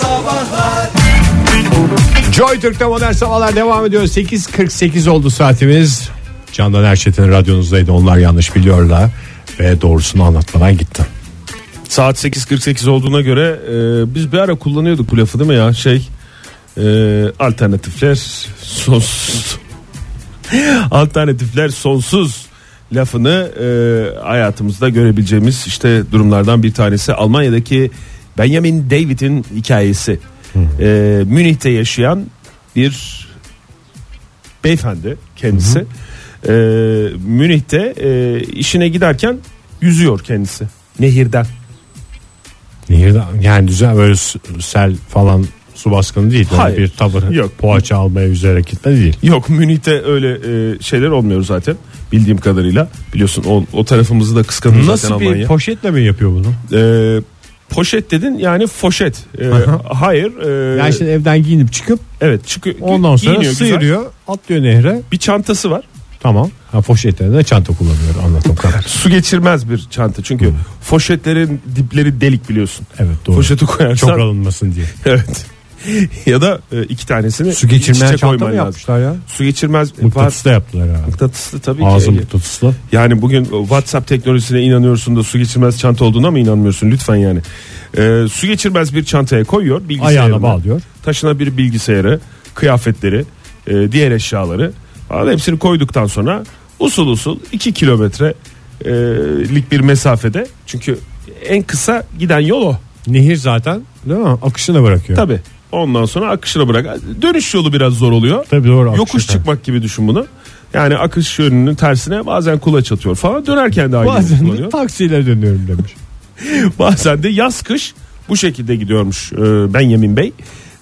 Sabahlar Joy Türk'te modern sabahlar devam ediyor. 8.48 oldu saatimiz. Candan Erçetin radyonuzdaydı. Onlar yanlış biliyorlar. Ve doğrusunu anlatmadan gitti. Saat 8.48 olduğuna göre e, biz bir ara kullanıyorduk bu lafı değil mi ya şey e, alternatifler sonsuz alternatifler sonsuz lafını e, hayatımızda görebileceğimiz işte durumlardan bir tanesi Almanya'daki Benjamin David'in hikayesi E, Münih'te yaşayan bir beyefendi kendisi E, Münih'te e, işine giderken yüzüyor kendisi nehirden Nehirde yani düzen böyle s- sel falan su baskını değil. Öyle Hayır. bir tavır Yok. poğaça almaya yüzerek gitme değil. Yok Münih'te öyle e, şeyler olmuyor zaten bildiğim kadarıyla. Biliyorsun o, o tarafımızı da kıskanıyor zaten Nasıl bir Almanya. poşetle mi yapıyor bunu? E, poşet dedin yani foşet. E, hayır. e, Yani şimdi evden giyinip çıkıp evet çıkıyor. ondan sonra giyiniyor güzel. sıyırıyor atlıyor nehre. Bir çantası var. Tamam. Ha, poşetlerinde de çanta kullanıyor anladığım kadar. Su geçirmez bir çanta çünkü foşetlerin dipleri delik biliyorsun. Evet doğru. Poşeti koyarsan Çok alınmasın diye. evet. ya da e, iki tanesini Su geçirmeyen çanta mı yapmışlar ya? Su geçirmez var. Mıknatısla yaptılar ha. Mıknatıslı tabii Ağzı ki. mıknatıslı. Yani bugün WhatsApp teknolojisine inanıyorsun da su geçirmez çanta olduğuna mı inanmıyorsun lütfen yani. Ee, su geçirmez bir çantaya koyuyor bilgisayarını. Ayağına bağlıyor. Taşına bir bilgisayarı, kıyafetleri, e, diğer eşyaları falan hepsini koyduktan sonra usul usul 2 kilometrelik bir mesafede çünkü en kısa giden yol o. Nehir zaten değil mi? Akışına bırakıyor. Tabi. Ondan sonra akışına bırak. Dönüş yolu biraz zor oluyor. Tabii doğru. Yokuş tabii. çıkmak gibi düşün bunu. Yani akış yönünün tersine bazen kulaç atıyor falan. Dönerken de aynı yolu Bazen de kullanıyor. taksiyle dönüyorum demiş. Bazen de yaz kış bu şekilde gidiyormuş e, Benjamin Bey.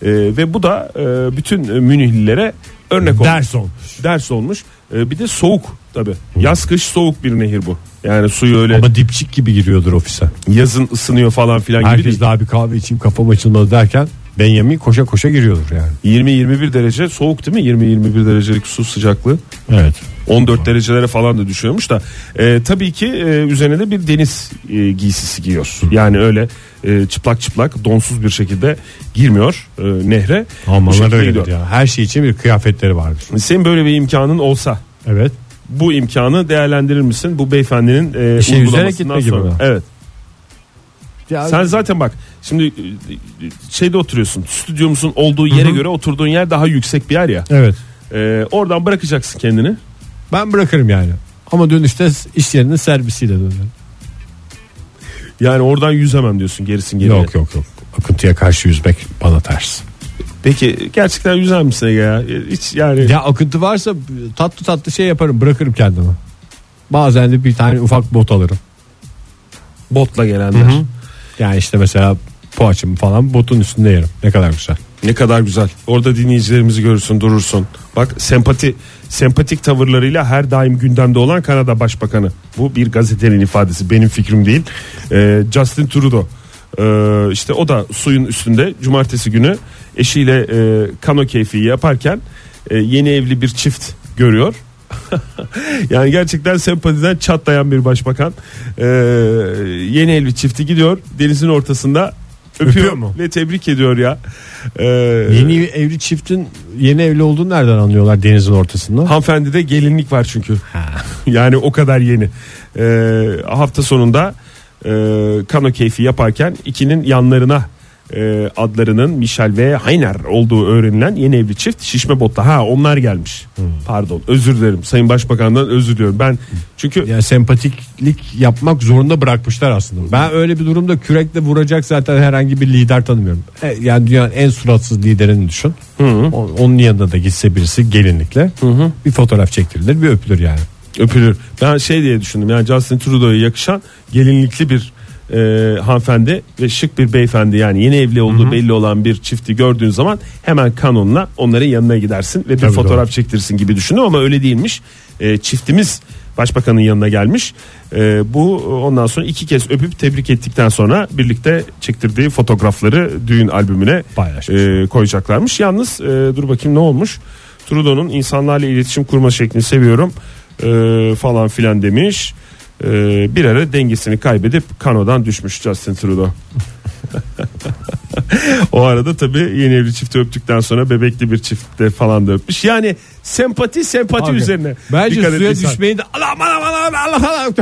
E, ve bu da e, bütün e, Münihlilere örnek olmuş. Ders olmuş. Ders olmuş. E, bir de soğuk tabi. Yaz kış soğuk bir nehir bu. Yani suyu öyle Ama dipçik gibi giriyordur ofise. yazın ısınıyor falan filan gibi Herkes değil. daha bir kahve içeyim kafam açılmadı derken Benjamin koşa koşa giriyordur yani. 20-21 derece soğuk değil mi? 20-21 derecelik su sıcaklığı. Evet. 14 derecelere falan da düşüyormuş da e, tabii ki e, üzerine de bir deniz e, giysisi giyiyor. Yani öyle e, çıplak çıplak donsuz bir şekilde girmiyor e, nehre. Almanlar gidiyor. ya. Her şey için bir kıyafetleri vardır. Senin böyle bir imkanın olsa Evet. bu imkanı değerlendirir misin bu beyefendinin e, yüzerek uygulamasından gibi sonra? mi? Evet. Ya, Sen zaten bak şimdi e, şeyde oturuyorsun stüdyomuzun olduğu yere göre oturduğun yer daha yüksek bir yer ya. Evet. E, oradan bırakacaksın kendini. Ben bırakırım yani. Ama dönüşte iş yerinin servisiyle dönerim. Yani oradan yüzemem diyorsun gerisin geriye. Yok yok yok. Akıntıya karşı yüzmek bana ters. Peki gerçekten yüzer misin ya? Hiç yani Ya akıntı varsa tatlı tatlı şey yaparım bırakırım kendimi. Bazen de bir tane ufak bot alırım. botla gelenler. Yani işte mesela poğaçamı falan botun üstünde yerim. Ne kadar güzel. Ne kadar güzel. Orada dinleyicilerimizi görürsün, durursun. Bak sempati sempatik tavırlarıyla her daim gündemde olan Kanada Başbakanı. Bu bir gazetenin ifadesi, benim fikrim değil. Ee, Justin Trudeau. Ee, işte o da suyun üstünde cumartesi günü eşiyle e, kano keyfi yaparken e, yeni evli bir çift görüyor. yani gerçekten sempatiden çatlayan bir başbakan. Ee, yeni evli çifti gidiyor denizin ortasında öpüyor, Öpüyor mu? ve tebrik ediyor ya. Ee, Yeni evli çiftin yeni evli olduğunu nereden anlıyorlar denizin ortasında? Hanımefendide gelinlik var çünkü. yani o kadar yeni. Ee, hafta sonunda e, kano keyfi yaparken ikinin yanlarına e, adlarının Michel ve Heiner olduğu öğrenilen yeni evli çift şişme botla. Ha onlar gelmiş. Pardon özür dilerim Sayın Başbakan'dan özür diliyorum. Ben çünkü Yani sempatiklik yapmak zorunda bırakmışlar aslında. Ben öyle bir durumda kürekle vuracak zaten herhangi bir lider tanımıyorum. E, Yani dünyanın en suratsız liderini düşün. O- Onun yanında da gitse birisi gelinlikle bir fotoğraf çektirilir bir öpülür yani. öpülür. Ben şey diye düşündüm yani Justin Trudeau'ya yakışan gelinlikli bir e, hanımefendi ve şık bir beyefendi yani yeni evli olduğu belli olan bir çifti gördüğün zaman hemen kanonla onların yanına gidersin ve bir Tabii fotoğraf doğru. çektirsin gibi düşündüm ama öyle değilmiş. E, çiftimiz başbakanın yanına gelmiş. E, bu ondan sonra iki kez öpüp tebrik ettikten sonra birlikte çektirdiği fotoğrafları düğün albümüne Paylaşmış. e, koyacaklarmış. Yalnız e, dur bakayım ne olmuş? Trudeau'nun insanlarla iletişim kurma şeklini seviyorum e, falan filan demiş. E, bir ara dengesini kaybedip kanodan düşmüş Justin Trudeau. o arada tabii yeni evli çifti öptükten sonra bebekli bir çifte falan da öpmüş. Yani sempati sempati Abi, üzerine. Bence dikkat suya ettiysen. düşmeyi de Allah Allah Allah Allah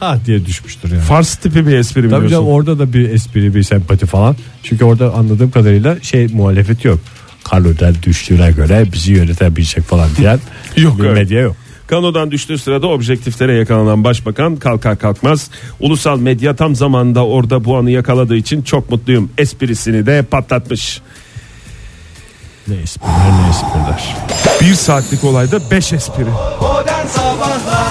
Allah diye düşmüştür yani. Fars tipi bir espri Tabii biliyorsun. canım orada da bir espri bir sempati falan. Çünkü orada anladığım kadarıyla şey muhalefet yok. Karlo'dan düştüğüne göre bizi yönetebilecek falan diyen Yok, bir evet. medya yok. Kanodan düştüğü sırada objektiflere yakalanan başbakan kalkar kalkmaz ulusal medya tam zamanında orada bu anı yakaladığı için çok mutluyum esprisini de patlatmış. Ne espriler ne espriler. Bir saatlik olayda 5 espri.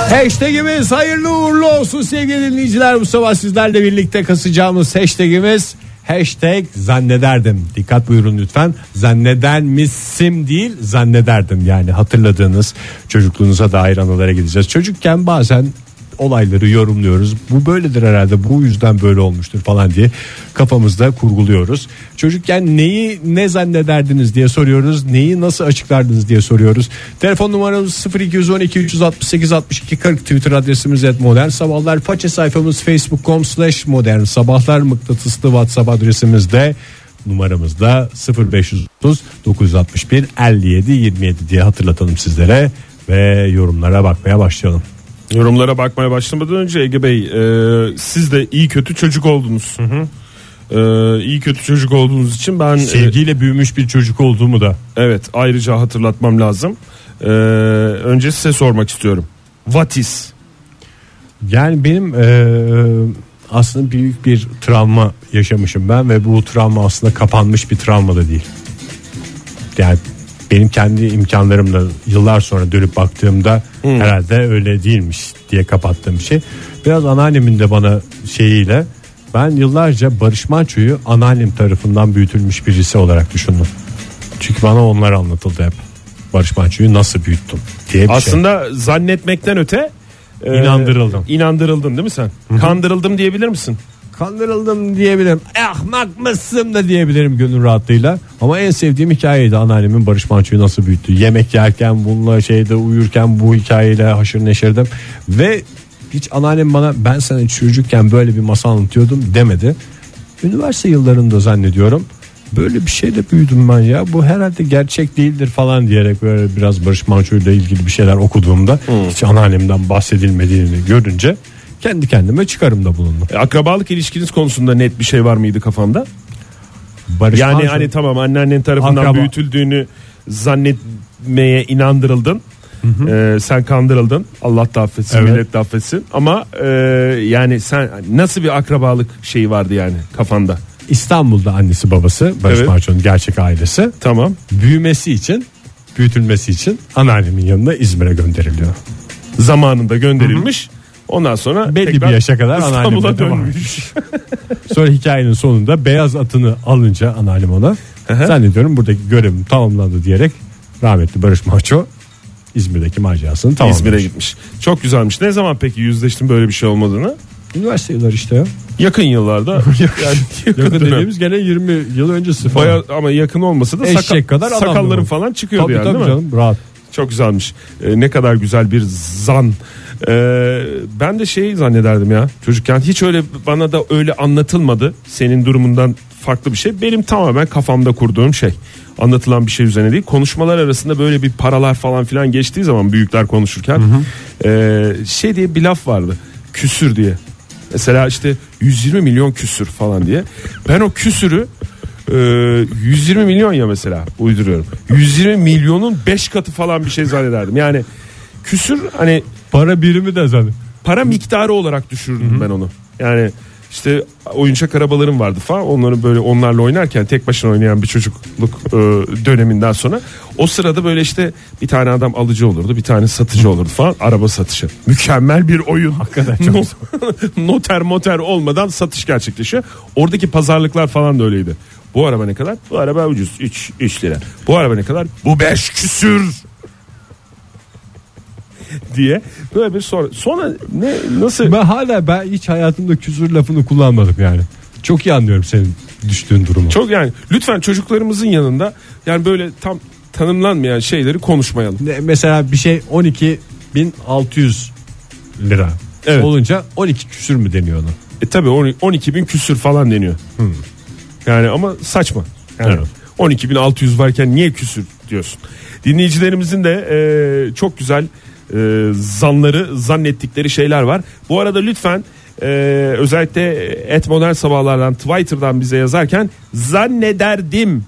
Hashtagimiz hayırlı uğurlu olsun sevgili dinleyiciler. Bu sabah sizlerle birlikte kasacağımız hashtagimiz Hashtag zannederdim. Dikkat buyurun lütfen. Zannedermişsim değil zannederdim. Yani hatırladığınız çocukluğunuza dair anılara gideceğiz. Çocukken bazen olayları yorumluyoruz. Bu böyledir herhalde bu yüzden böyle olmuştur falan diye kafamızda kurguluyoruz. Çocukken neyi ne zannederdiniz diye soruyoruz. Neyi nasıl açıklardınız diye soruyoruz. Telefon numaramız 0212 368 62 40 Twitter adresimiz et modern sabahlar. Faça sayfamız facebook.com slash modern sabahlar mıknatıslı WhatsApp adresimizde numaramızda 0530 961 57 27 diye hatırlatalım sizlere ve yorumlara bakmaya başlayalım. Yorumlara bakmaya başlamadan önce Ege Bey e, siz de iyi kötü çocuk oldunuz. E, iyi kötü çocuk olduğunuz için ben e, Sevgiyle büyümüş bir çocuk olduğumu da evet ayrıca hatırlatmam lazım. E, önce size sormak istiyorum. What is? Yani benim eee, aslında büyük bir travma yaşamışım ben ve bu travma aslında kapanmış bir travma da değil. Yani benim kendi imkanlarımla yıllar sonra dönüp baktığımda herhalde öyle değilmiş diye kapattığım şey. Biraz anneannemin de bana şeyiyle ben yıllarca Barış Manço'yu anneannem tarafından büyütülmüş birisi olarak düşündüm. Çünkü bana onlar anlatıldı hep. Barış Manço'yu nasıl büyüttüm diye bir şey. Aslında zannetmekten öte e, İnandırıldım. İnandırıldın değil mi sen? Kandırıldım diyebilir misin? Kandırıldım diyebilirim. Ahmak mısın da diyebilirim gönül rahatlığıyla. Ama en sevdiğim hikayeydi anneannemin Barış Manço'yu nasıl büyüttü. Yemek yerken bununla şeyde uyurken bu hikayeyle haşır neşirdim. Ve hiç anneannem bana ben sana çocukken böyle bir masal anlatıyordum demedi. Üniversite yıllarında zannediyorum. Böyle bir şeyle büyüdüm ben ya. Bu herhalde gerçek değildir falan diyerek böyle biraz Barış Manço ile ilgili bir şeyler okuduğumda hiç anneannemden bahsedilmediğini görünce kendi kendime çıkarımda bulundum. E, akrabalık ilişkiniz konusunda net bir şey var mıydı kafanda? Barış Yani Manço- hani tamam anneannen tarafından Akraba. büyütüldüğünü zannetmeye inandırıldın. Ee, sen kandırıldın. Allah da affetsin, Evet. millet de affetsin. Ama e, yani sen nasıl bir akrabalık şeyi vardı yani kafanda? İstanbul'da annesi babası Barış Evet. Manço'nun gerçek ailesi Tamam. büyümesi için büyütülmesi için anneannemin yanına İzmir'e gönderiliyor. Zamanında gönderilmiş. Ondan sonra Belli bir yaşa kadar İstanbul'a dönmüş. Sonra hikayenin sonunda beyaz atını alınca anneannem ona zannediyorum buradaki görevim tamamlandı diyerek rahmetli Barış Manço İzmir'deki macerasını tamamlamış. İzmir'e gitmiş. Çok güzelmiş. Ne zaman peki yüzleştin böyle bir şey olmadığını? Üniversite yılları işte ya. Yakın yıllarda. yani yakın, Yakın dediğimiz gene 20 yıl öncesi falan. Baya ama yakın olmasa da Eşek saka- kadar sakalların falan çıkıyordu tabii yani tabii değil mi? canım rahat. Çok güzelmiş. Ee, ne kadar güzel bir zan. Ee, ben de şey zannederdim ya çocukken hiç öyle bana da öyle anlatılmadı. Senin durumundan farklı bir şey. Benim tamamen kafamda kurduğum şey. Anlatılan bir şey üzerine değil. Konuşmalar arasında böyle bir paralar falan filan geçtiği zaman büyükler konuşurken ee, şey diye bir laf vardı. Küsür diye. Mesela işte 120 milyon küsür falan diye. Ben o küsürü ee, 120 milyon ya mesela uyduruyorum. 120 milyonun 5 katı falan bir şey zannederdim. Yani küsür hani Para birimi de zaten. para miktarı olarak düşürdüm ben onu. Yani işte oyuncak arabalarım vardı falan. Onları böyle onlarla oynarken tek başına oynayan bir çocukluk e, döneminden sonra o sırada böyle işte bir tane adam alıcı olurdu, bir tane satıcı olurdu falan. Araba satışı. Mükemmel bir oyun. Hakikaten Noter moter olmadan satış gerçekleşiyor. Oradaki pazarlıklar falan da öyleydi. Bu araba ne kadar? Bu araba ucuz. 3 3 lira. Bu araba ne kadar? Bu 5 küsür diye böyle bir sonra sonra ne nasıl Ben hala ben hiç hayatımda küsür lafını kullanmadım yani. Çok iyi anlıyorum senin düştüğün durumu. Çok yani lütfen çocuklarımızın yanında yani böyle tam tanımlanmayan şeyleri konuşmayalım. Ne- Mesela bir şey 12.600 lira Evet. olunca 12 küsür mü deniyor ona? E tabi 12 bin küsür falan deniyor. Yani ama saçma. Yani Evet. 12.600 varken niye küsür diyorsun. Dinleyicilerimizin de e, çok güzel e, zanları zannettikleri şeyler var. Bu arada lütfen e, özellikle et modern sabahlardan Twitter'dan bize yazarken zannederdim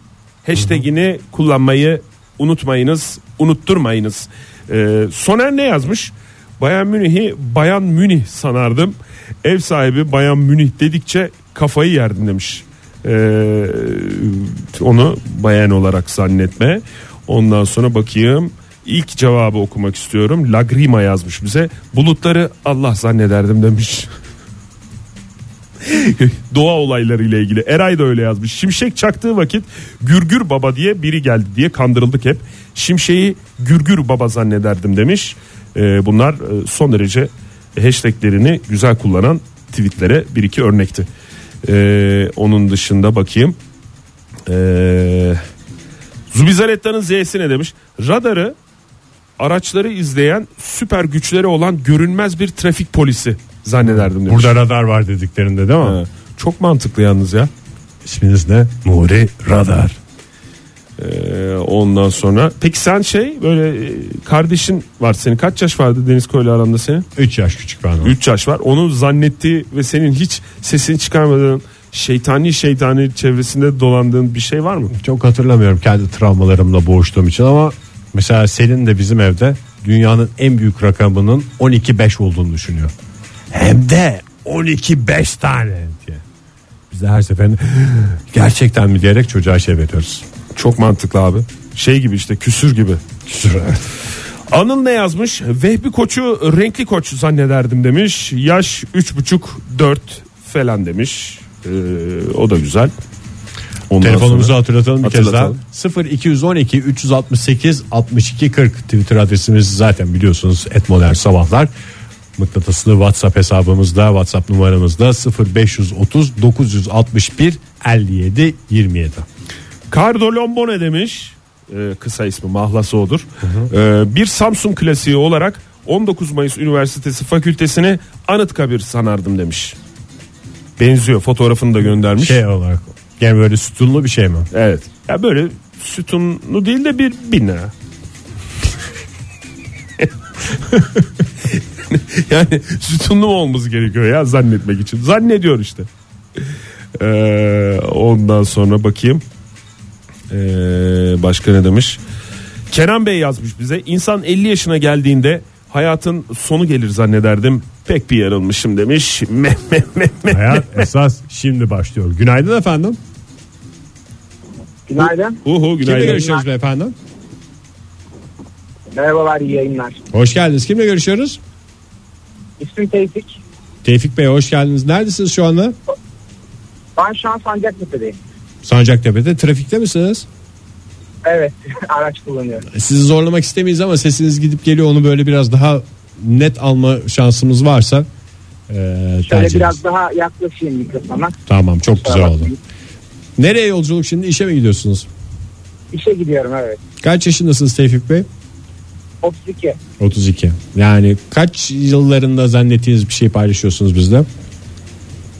hashtagini kullanmayı unutmayınız unutturmayınız. E, Soner ne yazmış? Bayan Münih'i Bayan Münih sanardım. Ev sahibi Bayan Münih dedikçe kafayı yerdim demiş. Ee, onu bayan olarak zannetme. Ondan sonra bakayım. İlk cevabı okumak istiyorum. Lagrima yazmış bize. Bulutları Allah zannederdim demiş. Doğa olayları ile ilgili. Eray da öyle yazmış. Şimşek çaktığı vakit Gürgür Baba diye biri geldi diye kandırıldık hep. Şimşeği Gürgür Baba zannederdim demiş. Ee, bunlar e, son derece hashtaglerini güzel kullanan tweetlere bir iki örnekti. Ee, onun dışında bakayım. Ee, Zubizaretta'nın Z'si ne demiş? Radarı araçları izleyen süper güçleri olan görünmez bir trafik polisi zannederdim demiş. Burada radar var dediklerinde değil mi? Ha, çok mantıklı yalnız ya. İsminiz ne? Nuri Radar. Ee, ondan sonra peki sen şey böyle e, kardeşin var senin kaç yaş vardı Deniz Koyla aranda senin? 3 yaş küçük benden. 3 yaş var. Onu zannettiği ve senin hiç sesini çıkarmadığın şeytani şeytani çevresinde dolandığın bir şey var mı? Çok hatırlamıyorum kendi travmalarımla boğuştuğum için ama mesela Selin de bizim evde dünyanın en büyük rakamının 12-5 olduğunu düşünüyor. Hem de 12-5 tane diye. Biz de her seferinde gerçekten mi diyerek çocuğa şey veriyoruz. Çok mantıklı abi. Şey gibi işte küsür gibi. Anıl ne yazmış? Vehbi koçu renkli koç zannederdim demiş. Yaş 3,5-4 falan demiş. Ee, o da güzel. Ondan Telefonumuzu sonra- hatırlatalım bir kez daha. Hatırlatalım. 0212 368 62 40 Twitter adresimiz zaten biliyorsunuz et modern sabahlar. Mıknatıslı WhatsApp hesabımızda WhatsApp numaramızda 0530 961 57 27. Cardo Lombo ne demiş? Ee, kısa ismi mahlası odur. Ee, bir Samsung klasiği olarak 19 Mayıs Üniversitesi Fakültesini Anıtkabir sanardım demiş. Benziyor fotoğrafını da göndermiş. Şey olarak yani böyle sütunlu bir şey mi? Evet. Ya böyle sütunlu değil de bir bina. yani sütunlu mu olması gerekiyor ya zannetmek için. Zannediyor işte. Ee, ondan sonra bakayım. Ee, başka ne demiş? Kenan Bey yazmış bize. İnsan 50 yaşına geldiğinde hayatın sonu gelir zannederdim. Pek bir yarılmışım demiş. Meh, meh, meh, meh. Hayat esas şimdi başlıyor. Günaydın efendim. Günaydın. Uhu Kimle günaydın. görüşüyoruz beyefendi? Merhabalar iyi yayınlar. Hoş geldiniz. Kimle görüşüyoruz? İsmim Tevfik. Tevfik Bey hoş geldiniz. Neredesiniz şu anda? Ben şu an Sancaktepe'deyim. Sancaktepe'de. Trafikte misiniz? Evet araç kullanıyorum. Sizi zorlamak istemeyiz ama sesiniz gidip geliyor. Onu böyle biraz daha net alma şansımız varsa e, Şöyle tercih biraz ederiz. daha yaklaşayım mikrofona. Tamam çok güzel oldu. Nereye yolculuk şimdi? İşe mi gidiyorsunuz? İşe gidiyorum evet. Kaç yaşındasınız Tevfik Bey? 32. 32. Yani kaç yıllarında zannettiğiniz bir şey paylaşıyorsunuz bizle?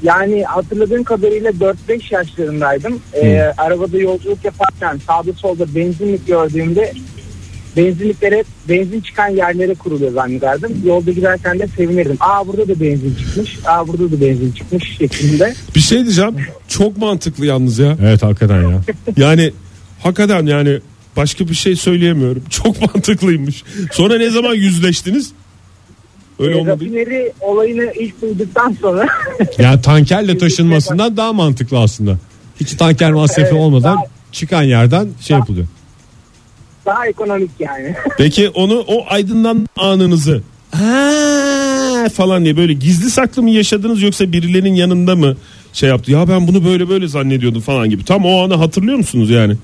Yani hatırladığım kadarıyla 4-5 yaşlarındaydım. Ee, arabada yolculuk yaparken sağda solda benzinlik gördüğümde benzinliklere benzin çıkan yerlere kuruluyor zannederdim. Yolda giderken de sevinirdim. Aa burada da benzin çıkmış. Aa burada da benzin çıkmış şeklinde. Bir şey diyeceğim. Çok mantıklı yalnız ya. Evet hakikaten ya. Yani hakikaten yani başka bir şey söyleyemiyorum. Çok mantıklıymış. Sonra ne zaman yüzleştiniz? Öyle Ee, olmadı. rafineri olayını ilk duyduktan sonra Yani tankerle taşınmasından daha mantıklı aslında. Hiç tanker masrafı Evet, olmadan daha- çıkan yerden şey yapılıyor. daha ekonomik yani. Peki onu o aydınlan anınızı "Ha" falan diye böyle gizli saklı mı yaşadınız yoksa birilerinin yanında mı şey yaptı? Ya ben bunu böyle böyle zannediyordum falan gibi. Tam o anı hatırlıyor musunuz yani?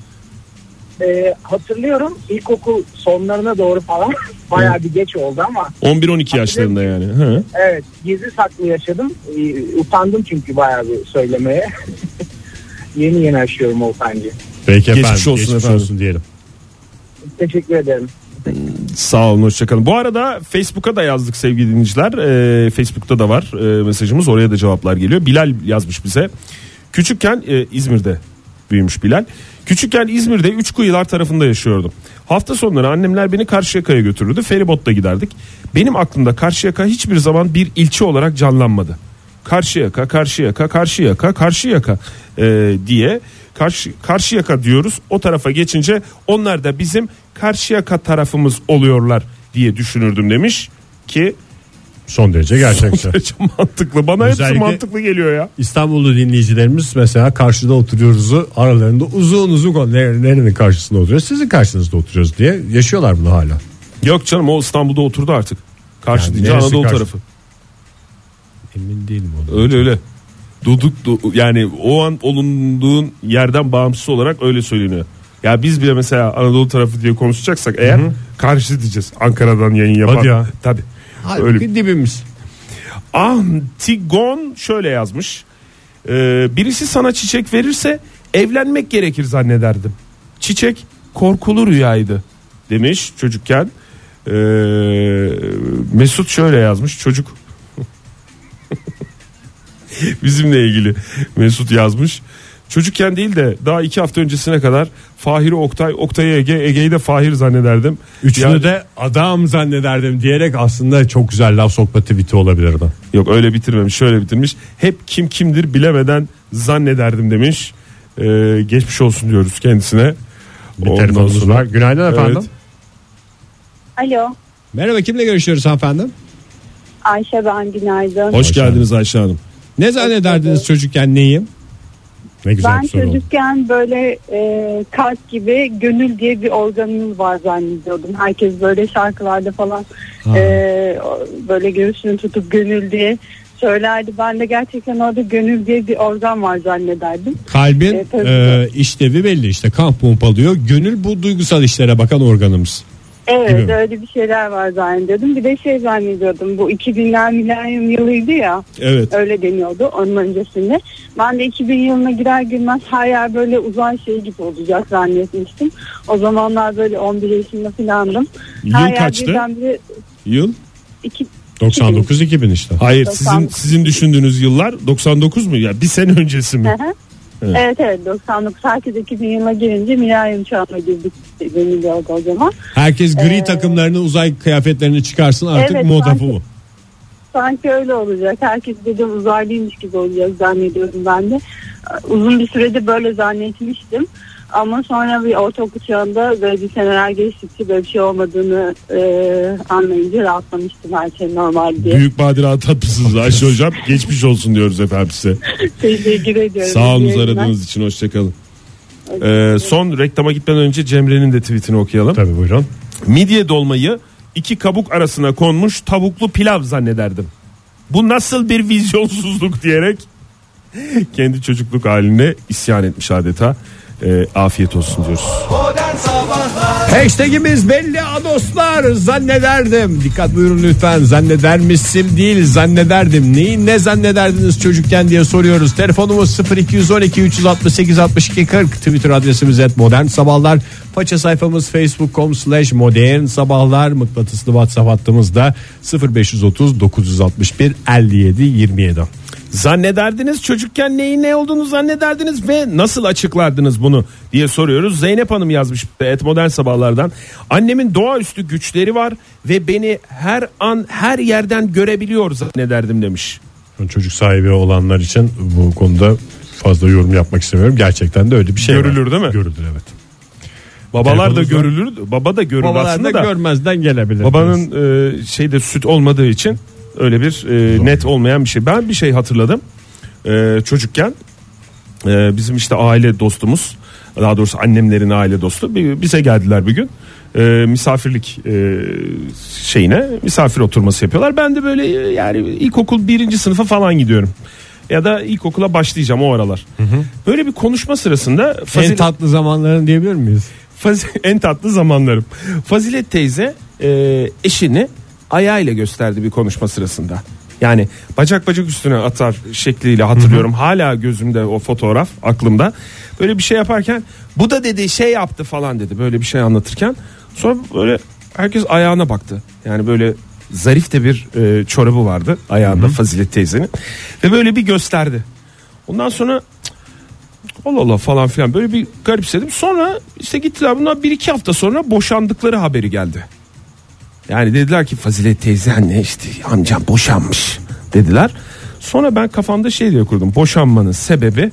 Ee, hatırlıyorum ilkokul sonlarına doğru falan bayağı bir geç oldu ama 11-12 yaşlarında yani. Hı. evet gizli saklı yaşadım. Ee, utandım çünkü bayağı bir söylemeye. yeni yeni aşıyorum o utancı. Peki Geçmiş efendim. olsun geçmiş efendim. olsun diyelim. Teşekkür ederim. Sağ olun hoşçakalın. Bu arada Facebook'a da yazdık sevgili dinleyiciler. Ee, Facebook'ta da var e, mesajımız oraya da cevaplar geliyor. Bilal yazmış bize. Küçükken e, İzmir'de büyümüş Bilal. Küçükken İzmir'de üç kuyular tarafında yaşıyordum. Hafta sonları annemler beni Karşıyaka'ya götürürdü. Feribotla giderdik. Benim aklımda Karşıyaka hiçbir zaman bir ilçe olarak canlanmadı. Karşıyaka, Karşıyaka, Karşıyaka, Karşıyaka e, diye karşı Karşıyaka diyoruz. O tarafa geçince onlar da bizim Karşıyaka tarafımız oluyorlar diye düşünürdüm demiş ki Son derece gerçekçi. mantıklı. Bana hepsi Özellikle- mantıklı geliyor ya. İstanbullu dinleyicilerimiz mesela karşıda oturuyoruzu aralarında uzun uzun nerenin karşısında oturuyoruz sizin karşınızda oturuyoruz diye yaşıyorlar bunu hala. Yok canım o İstanbul'da oturdu artık. Karşı Yani deyince Anadolu karşı? tarafı. Emin değilim onu. Öyle öyle. Duduk du- yani o an olunduğun yerden bağımsız olarak öyle söyleniyor. Ya biz bile mesela Anadolu tarafı diye konuşacaksak eğer karşı diyeceğiz. Ankara'dan yayın yapan. Hadi ya. Tabii. Halbuki Öyle. dibimiz. Antigon şöyle yazmış. Ee, birisi sana çiçek verirse evlenmek gerekir zannederdim. Çiçek korkulu rüyaydı demiş çocukken. Ee, Mesut şöyle yazmış çocuk. Bizimle ilgili Mesut yazmış. Çocukken değil de daha iki hafta öncesine kadar Fahir'i Oktay, Oktay'ı Ege, Ege'yi de Fahir zannederdim. Üçünü Yani- de adam zannederdim diyerek aslında çok güzel laf sokma biti olabilirdi. Yok öyle bitirmemiş şöyle bitirmiş. Hep kim kimdir bilemeden zannederdim demiş. Ee, geçmiş olsun diyoruz kendisine. Bir Ondan telefonumuz sonra- var. Günaydın efendim. Evet. Alo Merhaba kimle görüşüyoruz hanımefendi? Ayşe ben günaydın. Hoş geldiniz Ayşe Hanım. Ne zannederdiniz çocukken neyim? Ne güzel ben bir soru oldu. çocukken böyle e, kalp gibi gönül diye bir organımız var zannediyordum. Herkes böyle şarkılarda falan Ha. e, böyle göğsünü tutup gönül diye söylerdi. Ben de gerçekten orada gönül diye bir organ var zannederdim. Kalbin tabii. e, işlevi belli işte kan pompalıyor. Gönül bu duygusal işlere bakan organımız. Evet Gibi. öyle bir şeyler var zannediyordum. Bir de şey zannediyordum bu 2000'ler milenyum yılıydı ya. Evet. Öyle deniyordu onun öncesinde. Ben de 2000 yılına girer girmez her yer böyle uzay şey gibi olacak zannetmiştim. O zamanlar böyle 11 yaşında falandım. Yıl Her kaçtı? birdenbire Yıl? iki, 99 2000 işte. Hayır 99. sizin sizin düşündüğünüz yıllar 99 mu? Ya bir sene öncesi mi? Evet. Evet evet 99 herkes 2000 yılına girince milenyum çağına girdik deniliyordu o zaman. Herkes gri Ee, takımlarını uzay kıyafetlerini çıkarsın artık Evet, moda sanki- bu. Sanki öyle olacak. Herkes dedim uzaylıymış gibi olacak zannediyordum ben de. Uzun bir sürede böyle zannetmiştim. Ama sonra bir ortaokul çağında böyle bir seneler geçtikçe böyle bir şey olmadığını e, anlayınca rahatlamıştım her şey normal diye. Büyük badire atlatmışsınız Ayşe Hocam. Geçmiş olsun diyoruz efendim size. Teşekkür ediyorum. Sağ olun aradığınız için hoşçakalın. Ee, son reklama gitmeden önce Cemre'nin de tweetini okuyalım. Tabii buyurun. Midye dolmayı iki kabuk arasına konmuş tavuklu pilav zannederdim. Bu nasıl bir vizyonsuzluk diyerek kendi çocukluk haline isyan etmiş adeta. Ee, afiyet olsun diyoruz. Hashtagimiz belli adoslar zannederdim. Dikkat buyurun lütfen zannedermişsim değil zannederdim. Neyi ne zannederdiniz çocukken diye soruyoruz. Telefonumuz 0212 368 62 40 Twitter adresimiz et modern sabahlar. Faça sayfamız facebook.com slash modern sabahlar. Mıknatıslı whatsapp hattımızda 0530 961 57 27. Zannederdiniz çocukken neyin ne olduğunu zannederdiniz ve nasıl açıklardınız bunu diye soruyoruz. Zeynep Hanım yazmış et modern sabahlardan. Annemin doğaüstü güçleri var ve beni her an her yerden görebiliyor zannederdim demiş. Çocuk sahibi olanlar için bu konuda fazla yorum yapmak istemiyorum. Gerçekten de öyle bir şey var. Görülür değil mi? Görülür evet. Babalar da var. görülür, baba da görür Babalar aslında da da. görmezden gelebilir. Babanın e, şeyde süt olmadığı için öyle bir e, net olmayan bir şey. Ben bir şey hatırladım. E, çocukken e, bizim işte aile dostumuz daha doğrusu annemlerin aile dostu bir- bize geldiler bir gün. E, misafirlik e, şeyine misafir oturması yapıyorlar. Ben de böyle e, yani ilkokul birinci sınıfa falan gidiyorum. Ya da ilkokula başlayacağım o aralar. Böyle bir konuşma sırasında en Fazil- tatlı zamanların diyebilir miyiz? Faz- en tatlı zamanlarım. Fazilet teyze e, eşini ayağıyla gösterdi bir konuşma sırasında. Yani bacak bacak üstüne atar şekliyle hatırlıyorum. Hala gözümde o fotoğraf aklımda. Böyle bir şey yaparken bu da dedi şey yaptı falan dedi böyle bir şey anlatırken. Sonra böyle herkes ayağına baktı. Yani böyle zarif de bir e, çorabı vardı ayağında Fazilet teyzenin. Ve böyle bir gösterdi. Ondan sonra Allah Allah falan filan böyle bir garipsedim. Sonra işte gittiler bundan bir iki hafta sonra boşandıkları haberi geldi. Yani dediler ki Fazilet teyze anne işte amcam boşanmış dediler. Sonra ben kafamda şey diye kurdum. Boşanmanın sebebi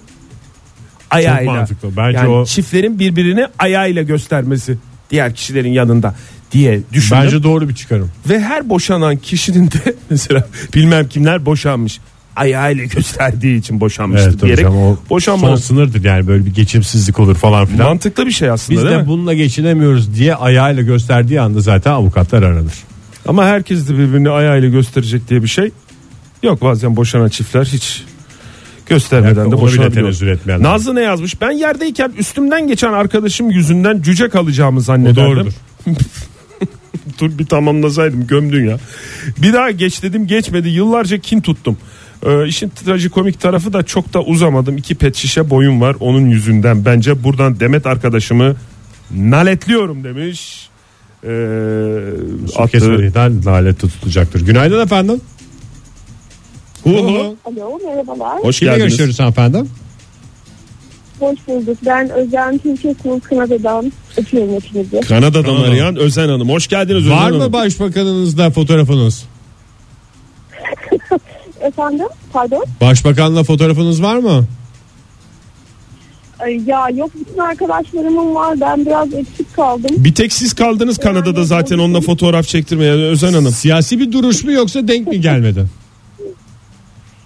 ayağıyla. mantıklı. Bence yani o- çiftlerin birbirini ayağıyla göstermesi diğer kişilerin yanında diye düşündüm. Bence doğru bir çıkarım. Ve her boşanan kişinin de mesela bilmem kimler boşanmış. Ayağıyla gösterdiği için boşanmıştır Evet diyerek canım, o son boşanmanın sınırdır yani böyle bir geçimsizlik olur falan filan. mantıklı bir şey aslında Biz de mi? bununla geçinemiyoruz diye ayağıyla gösterdiği anda zaten avukatlar aranır. Ama herkes de birbirini ayağıyla gösterecek diye bir şey yok. Bazen boşanan çiftler hiç göstermeden Yani de boşanabiliyor. Nazlı ne yazmış? Ben yerdeyken üstümden geçen arkadaşım yüzünden cüce kalacağımı O zannederdim. doğrudur. Dur bir tamamlasaydım gömdün ya. Bir daha geç dedim geçmedi. Yıllarca kin tuttum. Ee, işin trajikomik tarafı da çok da uzamadım. İki pet şişe boyum var onun yüzünden. Bence buradan Demet arkadaşımı naletliyorum demiş. Ee, attığı- kesmeden lalette tutacaktır. Günaydın efendim. Hu hu. Alo merhabalar. Hoş Kimle geldiniz. görüşüyoruz efendim? Hoş bulduk. Ben Özlem Türkiye Kul Kanada'dan öpüyorum hepinizi. Kanada'dan Kanada. arayan Özen Hanım. Hoş geldiniz Var Özen mı Hanım. başbakanınızda fotoğrafınız? Efendim? Pardon? Başbakanla fotoğrafınız var mı? Ay, ya yok bütün arkadaşlarımın var. Ben biraz eksik kaldım. Bir tek siz kaldınız Kanada'da zaten onunla fotoğraf çektirmeye Özen Hanım. Siyasi bir duruş mu yoksa denk mi gelmedi?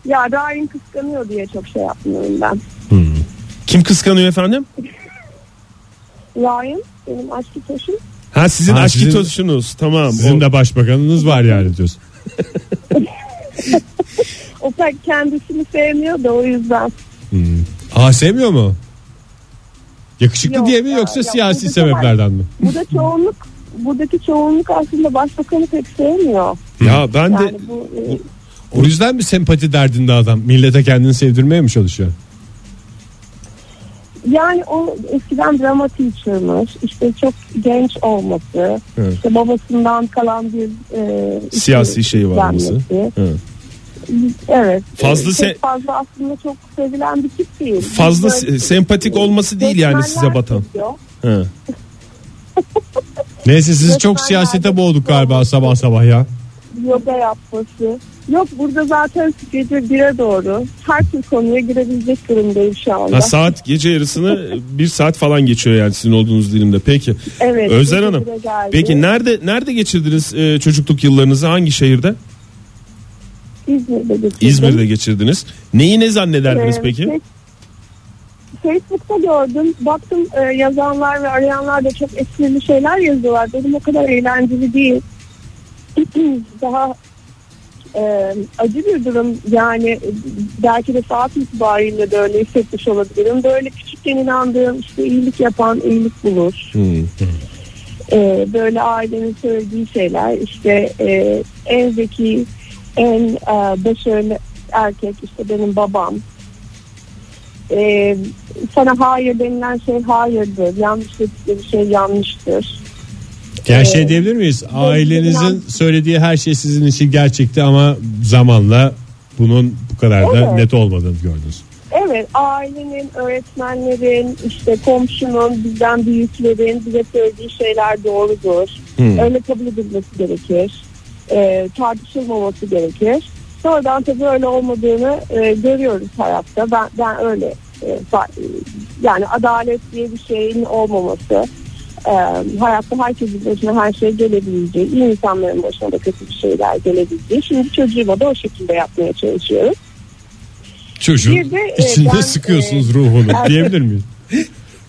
Ya Ryan kıskanıyor diye çok şey yapmıyorum ben. Kim kıskanıyor efendim? Ryan benim aşkı taşım. Ha sizin Ha, aşkı sizin-. Tamam. Sizin O- de başbakanınız var yani diyorsun. O pek kendisini sevmiyor da o yüzden. Aa sevmiyor mu? Yakışıklı Yok diye mi ya, yoksa ya, siyasi sebeplerden mi? Burada çoğunluk buradaki çoğunluk aslında başbakanı pek sevmiyor. Ya ben de Yani bu, e, O yüzden mi sempati derdinde adam? Millete kendini sevdirmeye mi çalışıyor? Yani o eskiden drama teacher'mış. İşte çok genç olması. Evet. işte babasından kalan bir e, Siyasi şeyi var olması. Evet. Evet. Fazla se- fazla aslında çok sevilen bir tip değil. fazla Böyle- se- sempatik olması değil yani size batan. Neyse sizi çok siyasete boğduk galiba sabah sabah ya. Yoga yapması. Yok burada zaten gece bire doğru her tür konuya girebilecek durumdayım şu anda. Ha, saat gece yarısını bir saat falan geçiyor yani sizin olduğunuz dilimde. Peki. Evet. Gece Hanım. Peki nerede nerede geçirdiniz e, çocukluk yıllarınızı? Hangi şehirde? İzmir'de geçirdim. İzmir'de geçirdiniz. Neyi ne zannederdiniz Ee, peki? Facebook'ta gördüm. Baktım e, yazanlar ve arayanlar da çok esprili şeyler yazıyorlar. Dedim o kadar eğlenceli değil. Daha e, acı bir durum. Yani belki de saat itibariyle de öyle hissetmiş olabilirim. Böyle küçükken inandığım işte iyilik yapan iyilik bulur. Hmm. E, böyle ailenin söylediği şeyler işte e, en zeki en e, başarılı erkek işte benim babam e, sana hayır denilen şey hayırdır yanlış dedikleri şey yanlıştır Yani Ee, şey diyebilir miyiz? Ailenizin inan- söylediği her şey sizin için gerçekti ama zamanla bunun bu kadar da Evet. net olmadığını gördünüz. evet ailenin öğretmenlerin işte komşunun bizden büyüklerin bize söylediği şeyler doğrudur Hmm. öyle kabul edilmesi gerekir e, tartışılmaması gerekir sonradan tabii öyle olmadığını e, görüyoruz hayatta ben, ben öyle e, fa- yani adalet diye bir şeyin olmaması e, hayatta herkesin başına her şey gelebileceği iyi insanların başına da kötü bir şeyler gelebileceği şimdi çocuğuma da o şekilde yapmaya çalışıyorum Çocuğun Bir de, e, içinde ben, sıkıyorsunuz e, ruhunu er- diyebilir miyiz?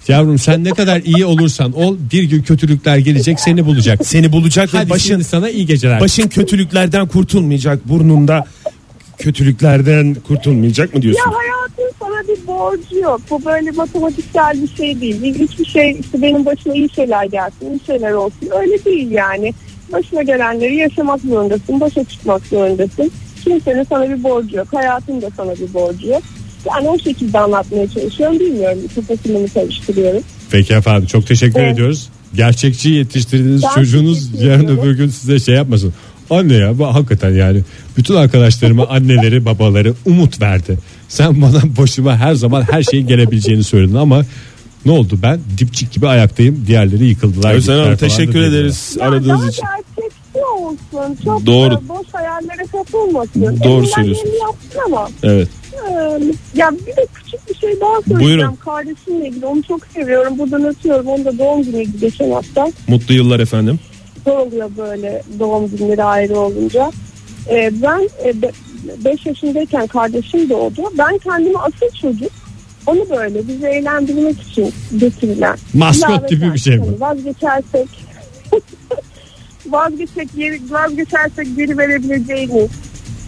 Yavrum sen ne kadar iyi olursan ol bir gün kötülükler gelecek seni bulacak. Seni bulacak ve başın sana iyi geceler. başın kötülüklerden kurtulmayacak. Burnunda kötülüklerden kurtulmayacak mı diyorsun? Ya hayatın sana bir borcu yok. Bu böyle matematiksel bir şey değil. Hiçbir şey işte benim başıma iyi şeyler gelsin, iyi şeyler olsun. Öyle değil yani. Başına gelenleri yaşamak zorundasın, başa çıkmak zorundasın. Kimsenin sana bir borcu yok. Hayatın da sana bir borcu yok. Yani o şekilde anlatmaya çalışıyorum. Bilmiyorum. Kafasını karıştırıyorum. Peki efendim çok teşekkür Evet. ediyoruz. Gerçekçi yetiştirdiğiniz Ben çocuğunuz yarın öbür gün size şey yapmasın. Anne ya bu hakikaten yani bütün arkadaşlarıma anneleri babaları umut verdi. Sen bana başıma her zaman her şeyin gelebileceğini söyledin ama ne oldu ben dipçik gibi ayaktayım diğerleri yıkıldılar. Özlem Hanım teşekkür ederiz Ya aradığınız için. gerçekçi olsun. Çok Doğru. boş hayallere kapılmasın. Doğru Elinden söylüyorsun. geleni yapsın ama. Evet. ya bir de küçük bir şey daha söyleyeceğim. Buyurun. Kardeşimle ilgili onu çok seviyorum. Buradan ötüyorum. Onun da doğum günüydü geçen hafta. Mutlu yıllar efendim. Zor oluyor böyle doğum günleri ayrı olunca. E, ben 5 yaşındayken kardeşim doğdu. Ben kendimi asıl çocuk onu böyle bizi eğlendirmek için getirilen. Maskot gibi bir şey bu. Vazgeçersek vazgeçsek geri, vazgeçersek geri verebileceğimiz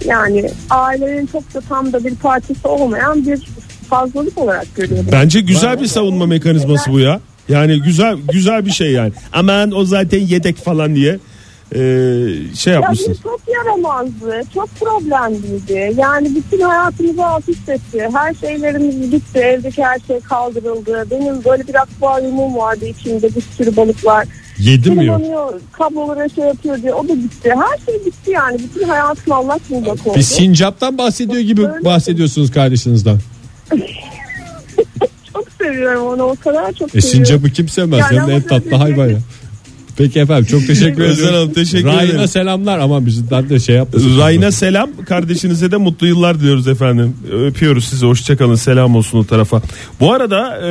yani ailenin çok da tam da bir parçası olmayan bir fazlalık olarak görüyorum. Bence güzel bir savunma mekanizması bu ya. Yani güzel güzel bir şey yani. Aman o zaten yedek falan diye e, şey Ya yapmışsın. bir çok yaramazdı, çok problemliydi. Yani bütün hayatımızı alt üst etti. Her şeylerimiz gitti, evdeki her şey kaldırıldı. Benim böyle bir akvaryumum vardı içinde bir sürü balıklar. Yedim mi yok? Tırmanıyor, kablolara şey yapıyor diye o da gitti. Her şey gitti yani. Bütün hayatım Allah bullak oldu. Bir sincaptan bahsediyor gibi bahsediyorsunuz kardeşinizden. Seviyorum onu o kadar çok E seviyorum. sincapı kim sevmez? Yani Hem de en tatlı hayvan ya. Peki efendim çok teşekkür ederim. Hanım, teşekkür Rayna ederim. selamlar ama bizden de şey yapmasın. Rayna selam kardeşinize de mutlu yıllar diliyoruz efendim öpüyoruz sizi hoşçakalın selam olsun o tarafa bu arada e,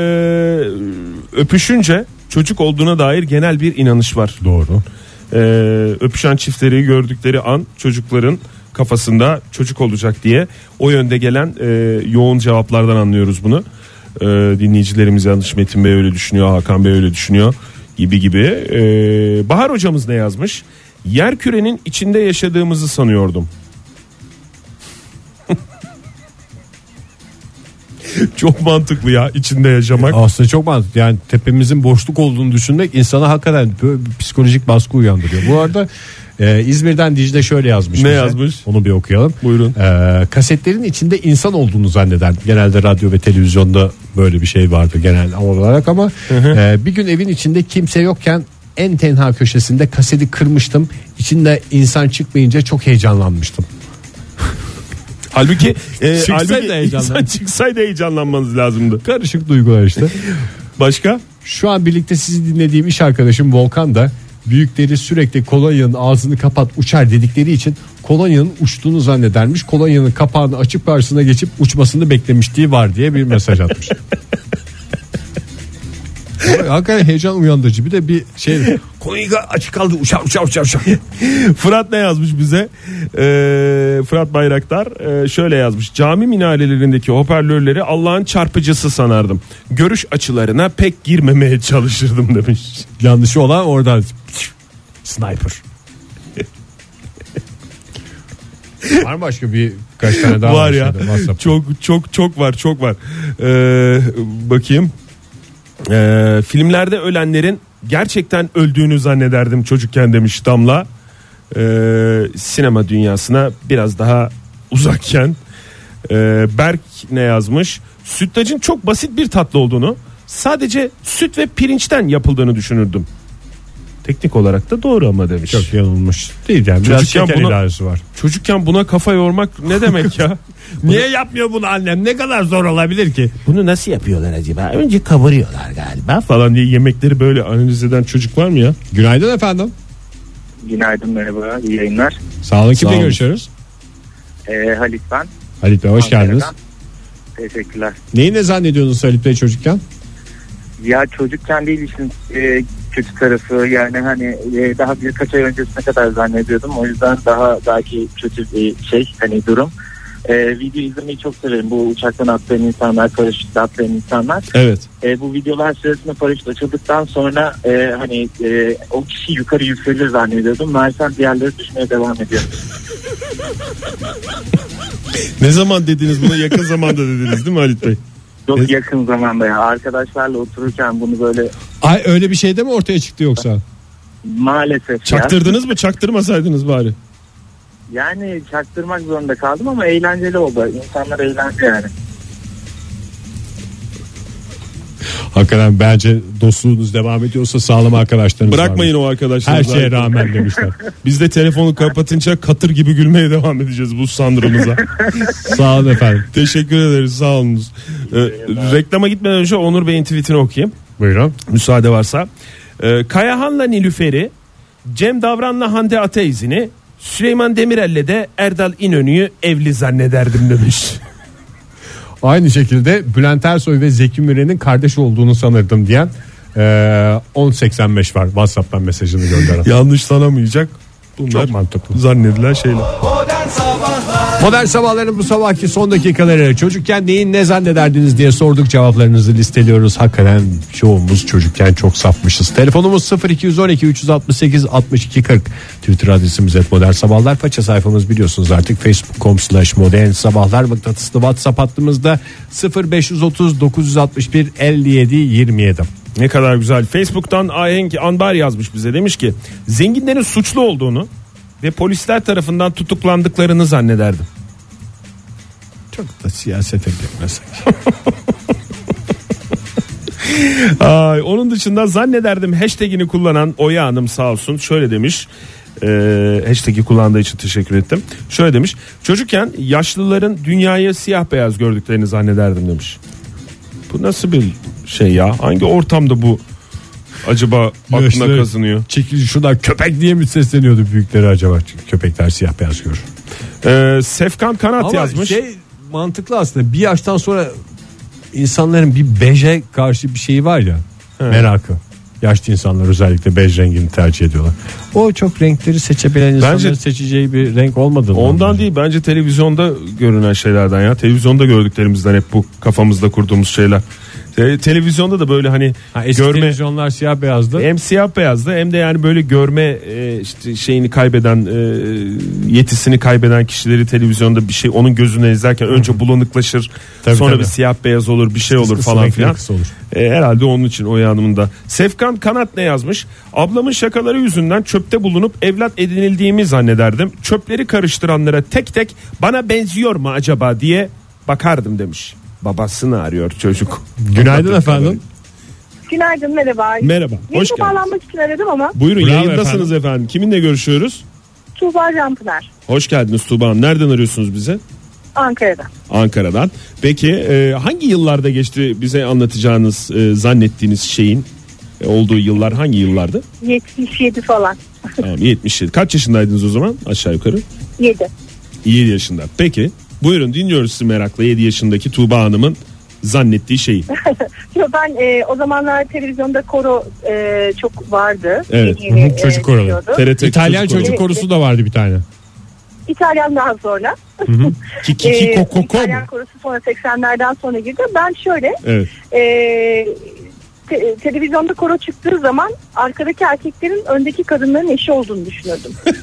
öpüşünce çocuk olduğuna dair genel bir inanış var Doğru. e, öpüşen çiftleri gördükleri an çocukların kafasında çocuk olacak diye o yönde gelen e, yoğun cevaplardan anlıyoruz bunu. E, dinleyicilerimiz yanlış Metin Bey öyle düşünüyor, Hakan Bey öyle düşünüyor gibi gibi. E, Bahar hocamız ne yazmış? Yer kürenin içinde yaşadığımızı sanıyordum. Çok mantıklı ya içinde yaşamak. Aslında çok mantıklı. Yani tepemizin boşluk olduğunu düşünmek insana hakikaten böyle bir psikolojik baskı uyandırıyor. Bu arada e, İzmir'den Dicle şöyle yazmış. Ne bize. yazmış? Onu bir okuyalım. Buyurun. E, kasetlerin içinde insan olduğunu zanneder. Genelde radyo ve televizyonda böyle bir şey vardı genel olarak ama e, bir gün evin içinde kimse yokken en tenha köşesinde kaseti kırmıştım. İçinde insan çıkmayınca çok heyecanlanmıştım. Halbuki, e, Çıksaydı halbuki insan çıksaydı heyecanlanmanız lazımdı. Karışık duygular işte. Başka? Şu an birlikte sizi dinlediğim iş arkadaşım Volkan da büyükleri sürekli kolonyanın ağzını kapat uçar dedikleri için kolonyanın uçtuğunu zannedermiş. Kolonyanın kapağını açıp karşısına geçip uçmasını beklemişliği var diye bir mesaj atmış. Hakikaten heyecan uyandırıcı bir de bir şey kolonya açık kaldı uçar uçar uçar uçar. Fırat ne yazmış bize? Ee, Fırat Bayraktar e, şöyle yazmış. Cami minarelerindeki hoparlörleri Allah'ın çarpıcısı sanardım. Görüş açılarına pek girmemeye çalışırdım demiş. Yanlışı olan oradan sniper. Var mı başka bir kaç tane daha var ya. şeyde, WhatsApp'ta? Çok çok çok var çok var. Ee, bakayım. Ee, filmlerde ölenlerin gerçekten öldüğünü zannederdim çocukken demiş Damla. Ee, sinema dünyasına biraz daha uzakken. Ee, Berk ne yazmış? Sütlacın çok basit bir tatlı olduğunu, sadece süt ve pirinçten yapıldığını düşünürdüm. Teknik olarak da doğru ama demiş. Çok yanılmış değil yani biraz Çocukken şeker buna- ilavesi var. Çocukken buna kafa yormak ne demek ya? Niye yapmıyor bunu annem ne kadar zor olabilir ki? Bunu nasıl yapıyorlar acaba? Önce kavuruyorlar galiba falan diye yemekleri böyle analiz eden çocuk var mı ya? Günaydın efendim. Günaydın merhaba iyi yayınlar. Sağ olun Sağ kimle olun. görüşüyoruz? Ee, Halit ben. Halit Bey hoş Ankara'dan. geldiniz. Teşekkürler. Neyi ne zannediyordunuz Halit Bey çocukken? Ya çocukken değil işin e, kötü tarafı yani hani e, daha birkaç ay öncesine kadar zannediyordum. O yüzden daha belki kötü bir şey hani durum. E, video izlemeyi çok severim. Bu uçaktan atlayan insanlar, paraşütle atlayan insanlar. Evet. E, bu videolar sırasında paraşüt açıldıktan sonra e, hani e, o kişi yukarı yükselir zannediyordum. Meğersem diğerleri düşmeye devam ediyor. Ne zaman dediniz bunu yakın zamanda dediniz değil mi Halit Bey? Çok yakın zamanda ya. Arkadaşlarla otururken bunu böyle Ay öyle bir şey de mi ortaya çıktı yoksa? maalesef ya. Çaktırdınız mı çaktırmasaydınız bari. Yani çaktırmak zorunda kaldım ama eğlenceli oldu. İnsanlar eğlendi yani. Hakikaten bence dostluğunuz devam ediyorsa sağlam arkadaşlarınız Bırakmayın vardır. o arkadaşlar. Her şeye rağmen demişler. Biz de telefonu kapatınca katır gibi gülmeye devam edeceğiz bu sandırımıza. Sağ olun efendim. Teşekkür ederiz sağ olunuz. Ee, reklama gitmeden önce Onur Bey'in tweetini okuyayım. Buyurun. Müsaade varsa. Ee, Kayahan'la Nilüfer'i, Cem Davran'la Hande Ateizini, Süleyman Demirel'le de Erdal İnönü'yü evli zannederdim demiş. Aynı şekilde Bülent Ersoy ve Zeki Müren'in kardeş olduğunu sanırdım diyen e, 1085 var. WhatsApp'tan mesajını gönderen. Yanlış sanamayacak. Bunlar Çok mantıklı. zannedilen şeyler. Modern Sabahlar Modern sabahların bu sabahki son dakikaları çocukken neyin ne zannederdiniz diye sorduk cevaplarınızı listeliyoruz. Hakikaten çoğumuz çocukken çok safmışız. Telefonumuz 0212 368 62 40. Twitter adresimiz et modern sabahlar. Faça sayfamız biliyorsunuz artık facebook.com slash modern sabahlar mıknatıslı WhatsApp hattımızda 0530 961 57 27. Ne kadar güzel. Facebook'tan Ahenk Anbar yazmış bize. Demiş ki zenginlerin suçlu olduğunu ve polisler tarafından tutuklandıklarını zannederdim. Çok da siyasete girmesek. Ay, onun dışında zannederdim hashtagini kullanan Oya Hanım sağ olsun şöyle demiş. Ee, hashtag'i kullandığı için teşekkür ettim. Şöyle demiş. Çocukken yaşlıların dünyayı siyah beyaz gördüklerini zannederdim demiş. Bu nasıl bir şey ya? Hangi ortamda bu acaba aklına Yaşlı- kazınıyor? Çekil şuradan köpek diye mi sesleniyordu büyükleri acaba? Çünkü köpekler siyah beyaz görür. Ee, Sefkan Kanat Ama yazmış. şey mantıklı aslında bir yaştan sonra insanların bir beje karşı bir şeyi var ya merakı. Yaşlı insanlar özellikle bej rengini tercih ediyorlar. O çok renkleri seçebilen insanların Bence- seçeceği bir renk olmadığını. Ondan değil bence televizyonda görünen şeylerden ya. Televizyonda gördüklerimizden hep bu kafamızda kurduğumuz şeyler. Te- televizyonda da böyle hani Ha, eski görme televizyonlar siyah beyazdı. hem siyah beyazdı hem de yani böyle görme e, işte şeyini kaybeden e, yetisini kaybeden kişileri televizyonda bir şey onun gözüne izlerken önce bulanıklaşır Tabii, sonra tabii. bir siyah beyaz olur bir şey olur Kısa falan filan. olur. E, herhalde onun için o yanımında. Sefkan Kanat ne yazmış? Ablamın şakaları yüzünden çöpte bulunup evlat edinildiğimi zannederdim. Çöpleri karıştıranlara tek tek bana benziyor mu acaba diye bakardım demiş. Babasını arıyor çocuk. Günaydın efendim. Günaydın merhaba. Merhaba, Yeni hoş geldiniz. bağlanmak için aradım ama Buyurun Bravo yayındasınız efendim. Kiminle görüşüyoruz? Tuğba Canpınar Hoş geldiniz Tuğba Hanım. Nereden arıyorsunuz bize? Ankara'da. Ankara'dan. Peki e, hangi yıllarda geçti bize anlatacağınız e, zannettiğiniz şeyin e, olduğu yıllar hangi yıllardı? 77 falan. Tamam 77. Kaç yaşındaydınız o zaman aşağı yukarı? 7. 7 yaşında. Peki buyurun dinliyoruz sizi merakla 7 yaşındaki Tuğba Hanım'ın zannettiği şeyi. Yo, ben e, o zamanlar televizyonda koro e, çok vardı. Evet. Yeni Hı hı, çocuk e, koroları. TRT İtalyan Çocuk çocuk Korosu. da vardı bir tane. İtalyan daha sonra. Ki, ki, ki, E, ko, ko, ko mu? İtalyan korosu sonra 80'lerden sonra girdi. Ben şöyle Evet. e, te- televizyonda koro çıktığı zaman arkadaki erkeklerin öndeki kadınların eşi olduğunu düşünürdüm.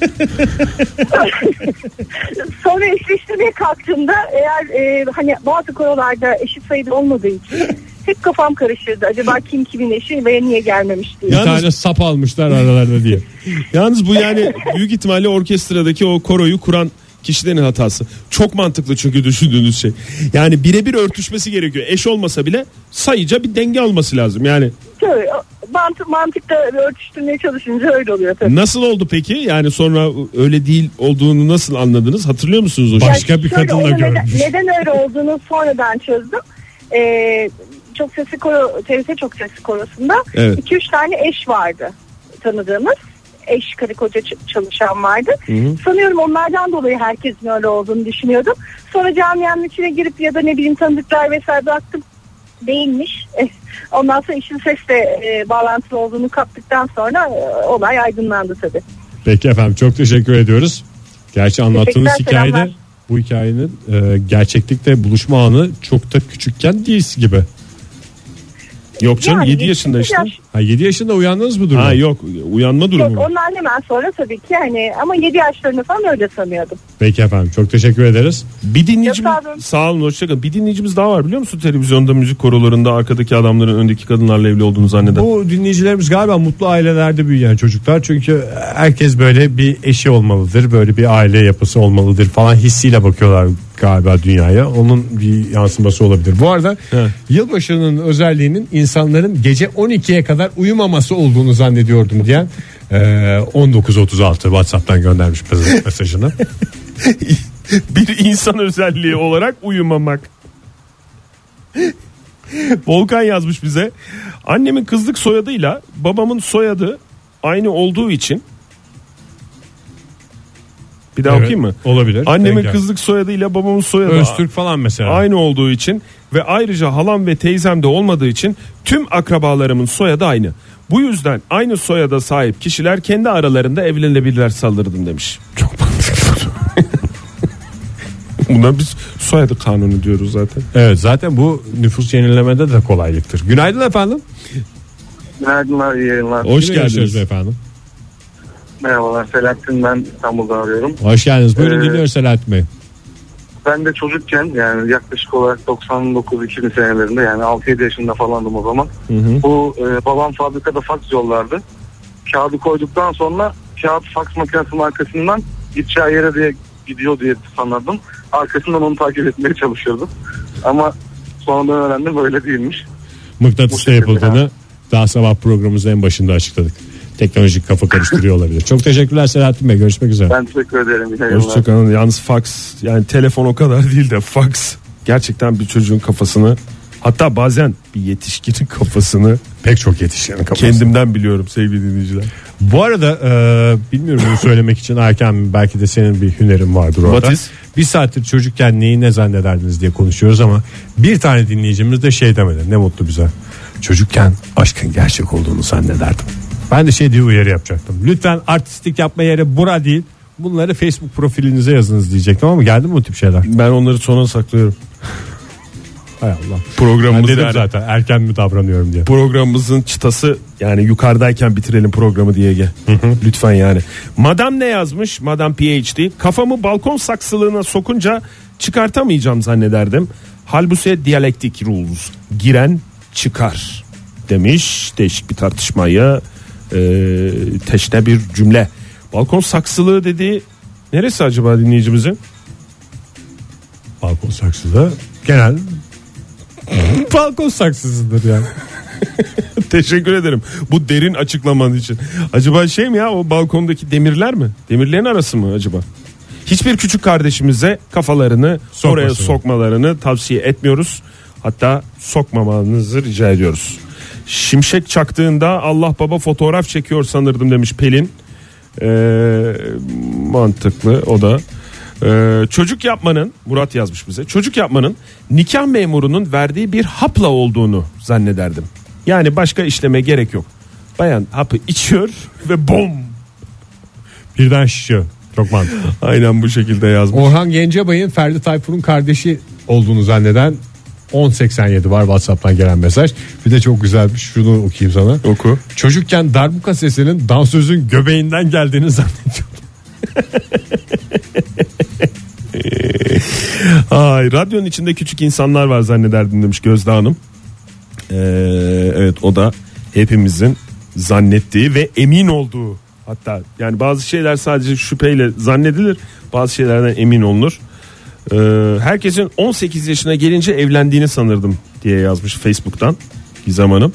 Sonra eşleştirmeye kalktığımda eğer e, hani bazı korolarda eşit sayıda olmadığı için hep kafam karışırdı. Acaba kim kimin eşi ve niye gelmemiş diye. Bir Yalnız- tane sap almışlar aralarında diye. Yalnız bu yani büyük ihtimalle orkestradaki o koroyu kuran kişilerin hatası. Çok mantıklı çünkü düşündüğünüz şey. Yani birebir örtüşmesi gerekiyor. Eş olmasa bile sayıca bir denge olması lazım. Yani Tabii, Mantık, mantıkta örtüştürmeye çalışınca öyle oluyor tabii. nasıl oldu peki? Yani sonra öyle değil olduğunu nasıl anladınız? Hatırlıyor musunuz o şeyi? Başka bir şöyle, kadınla onu neden, neden öyle olduğunu sonradan çözdüm. Ee, çok sesli koro, TRT çok sesli korosunda Evet. 2-3 tane eş vardı tanıdığımız. Eş karı koca çalışan vardı. Sanıyorum onlardan dolayı herkesin öyle olduğunu düşünüyordum. Sonra camianın içine girip ya da ne bileyim tanıdıklar vesaire baktım değilmiş. Eh, Ondan sonra işin sesle e, bağlantılı olduğunu kaptıktan sonra e, olay aydınlandı tabii. Peki efendim çok teşekkür ediyoruz. Gerçi anlattığınız hikayede selamlar. bu hikayenin e, gerçeklikte buluşma anı çok da küçükken değil gibi. Yok canım Yani 7 yaşında işte. yaş. Ha 7 yaşında uyandınız mı duruma? Ha yok uyanma durumu. Yok var. onlar hemen sonra tabii ki hani ama 7 yaşlarında falan öyle sanıyordum. Peki efendim çok teşekkür ederiz. Bir dinleyicimiz Yok, sağ olun. sağ olun hoşçakalın. Bir dinleyicimiz daha var biliyor musun televizyonda müzik korolarında arkadaki adamların öndeki kadınlarla evli olduğunu zanneden. Bu dinleyicilerimiz galiba mutlu ailelerde büyüyen çocuklar. Çünkü herkes böyle bir eşi olmalıdır. Böyle bir aile yapısı olmalıdır falan hissiyle bakıyorlar galiba dünyaya. Onun bir yansıması olabilir. Bu arada Evet. yılbaşının özelliğinin insanların gece 12'ye kadar uyumaması olduğunu zannediyordum diyen e, 1936 WhatsApp'tan göndermiş mes- mesajını. bir insan özelliği olarak uyumamak. Volkan yazmış bize. Annemin kızlık soyadıyla babamın soyadı aynı olduğu için bir daha Evet, okuyayım mı? Olabilir. Annemin Denk kızlık soyadıyla babamın soyadı Öztürk falan mesela. aynı olduğu için ve ayrıca halam ve teyzem de olmadığı için tüm akrabalarımın soyadı aynı. Bu yüzden aynı soyada sahip kişiler kendi aralarında evlenebilirler saldırdım demiş. Çok mantıklı. Buna biz soyadı kanunu diyoruz zaten. Evet zaten bu nüfus yenilemede de kolaylıktır. Günaydın efendim. Günaydınlar, iyi yayınlar. Hoş geldiniz. efendim. Merhabalar, Selahattin ben İstanbul'dan arıyorum. Hoş geldiniz. Buyurun Ee, dinliyoruz Selahattin Bey. Ben de çocukken yani yaklaşık olarak 99-2000 senelerinde yani 6-7 yaşında falandım o zaman. Bu e, babam fabrikada faks yollardı. Kağıdı koyduktan sonra kağıt faks makinesinin arkasından gideceği yere diye gidiyor diye sanırdım. Arkasından onu takip etmeye çalışıyordum. Ama sonradan öğrendim böyle değilmiş. Mıknatısla bu yapıldığını daha sabah programımızın en başında açıkladık. Teknolojik kafa karıştırıyor olabilir. Çok teşekkürler Selahattin Bey. Görüşmek üzere. Ben teşekkür ederim. Hoşçakalın. Yalnız fax yani telefon o kadar değil de fax gerçekten bir çocuğun kafasını hatta bazen bir yetişkinin kafasını Pek çok yetişenin kafası. kendimden biliyorum sevgili dinleyiciler. Bu arada e, bilmiyorum bunu söylemek için erken belki de senin bir hünerin vardır orada. What is? Bir saattir çocukken neyi ne zannederdiniz diye konuşuyoruz ama bir tane dinleyicimiz de şey demedi. Ne mutlu bize. Çocukken aşkın gerçek olduğunu zannederdim. Ben de şey diye uyarı yapacaktım. Lütfen artistik yapma yeri bura değil. Bunları Facebook profilinize yazınız diyecektim ama geldi mi bu tip şeyler? Ben onları sona saklıyorum. Hay Allah. Ben Programımız dedim yani. zaten erken mi davranıyorum diye. Programımızın çıtası yani yukarıdayken bitirelim programı diye gel. Lütfen yani. Madam ne yazmış? Madam PhD. Kafamı balkon saksılığına sokunca çıkartamayacağım zannederdim. Halbuki diyalektik rules. Giren çıkar demiş. Değişik bir tartışmaya e, teşne bir cümle. Balkon saksılığı dediği neresi acaba dinleyicimizin? Balkon saksıda genel balkon saksısıdır yani. Teşekkür ederim. Bu derin açıklaman için. Acaba şey mi ya o balkondaki demirler mi? Demirlerin arası mı acaba? Hiçbir küçük kardeşimize kafalarını Sokmasın. oraya sokmalarını tavsiye etmiyoruz. Hatta sokmamanızı rica ediyoruz. Şimşek çaktığında Allah baba fotoğraf çekiyor sanırdım demiş Pelin. Ee, mantıklı o da. Ee, çocuk yapmanın Murat yazmış bize. Çocuk yapmanın nikah memurunun verdiği bir hapla olduğunu zannederdim. Yani başka işleme gerek yok. Bayan hapı içiyor ve bom. Birden şişiyor. Çok mantıklı. Aynen bu şekilde yazmış. Orhan Gencebay'ın Ferdi Tayfur'un kardeşi olduğunu zanneden 1087 var WhatsApp'tan gelen mesaj. Bir de çok güzelmiş. Şunu okuyayım sana. Oku. Çocukken darbuka sesinin dansözün göbeğinden geldiğini zannediyorum. Ay, radyonun içinde küçük insanlar var zannederdim demiş Gözde Hanım. Ee, evet o da hepimizin zannettiği ve emin olduğu hatta yani bazı şeyler sadece şüpheyle zannedilir bazı şeylerden emin olunur. Ee, herkesin 18 yaşına gelince evlendiğini sanırdım diye yazmış Facebook'tan Gizem Hanım.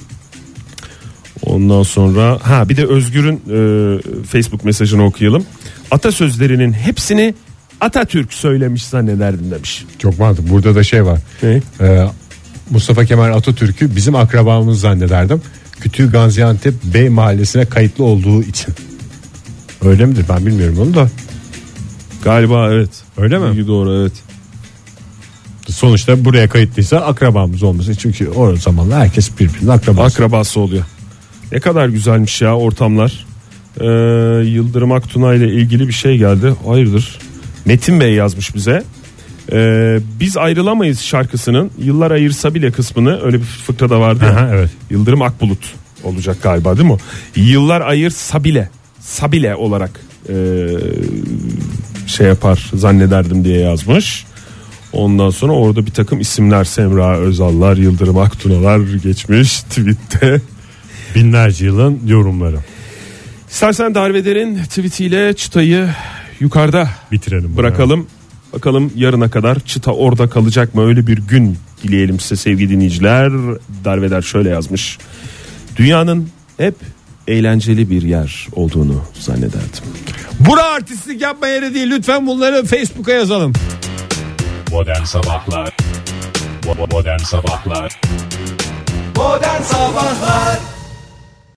Ondan sonra ha bir de Özgür'ün e, Facebook mesajını okuyalım. Atasözlerinin hepsini Atatürk söylemiş zannederdim demiş. Çok mantıklı. Burada da şey var. Ne? Ee, Mustafa Kemal Atatürk'ü bizim akrabamız zannederdim. Kütüğü Gaziantep Bey mahallesine kayıtlı olduğu için. Öyle midir ben bilmiyorum onu da. Galiba evet. Öyle mi? Bilgi doğru evet. Sonuçta buraya kayıtlıysa akrabamız olması. Çünkü o zamanlar herkes birbirinin akrabası. Akrabası oluyor. Ne kadar güzelmiş ya ortamlar. Ee, Yıldırım Aktunay ile ilgili bir şey geldi. Hayırdır? Metin Bey yazmış bize. Ee, biz ayrılamayız şarkısının yıllar ayırsa bile kısmını öyle bir fıkra da vardı ya. Aha, evet. Yıldırım Akbulut olacak galiba değil mi? Yıllar ayırsa bile sabile olarak ee, şey yapar zannederdim diye yazmış. Ondan sonra orada bir takım isimler Semra Özallar, Yıldırım Aktunalar geçmiş tweette. Binlerce yılın yorumları. İstersen Darveder'in tweetiyle çıtayı yukarıda Bitirelim. bırakalım. Bakalım yarına kadar çıta orada kalacak mı? Öyle bir gün dileyelim size sevgili dinleyiciler. Darveder şöyle yazmış. Dünyanın hep eğlenceli bir yer olduğunu zannederdim. Bura artistlik yapma yeri değil. Lütfen bunları Facebook'a yazalım. Modern Sabahlar Modern Sabahlar Modern Sabahlar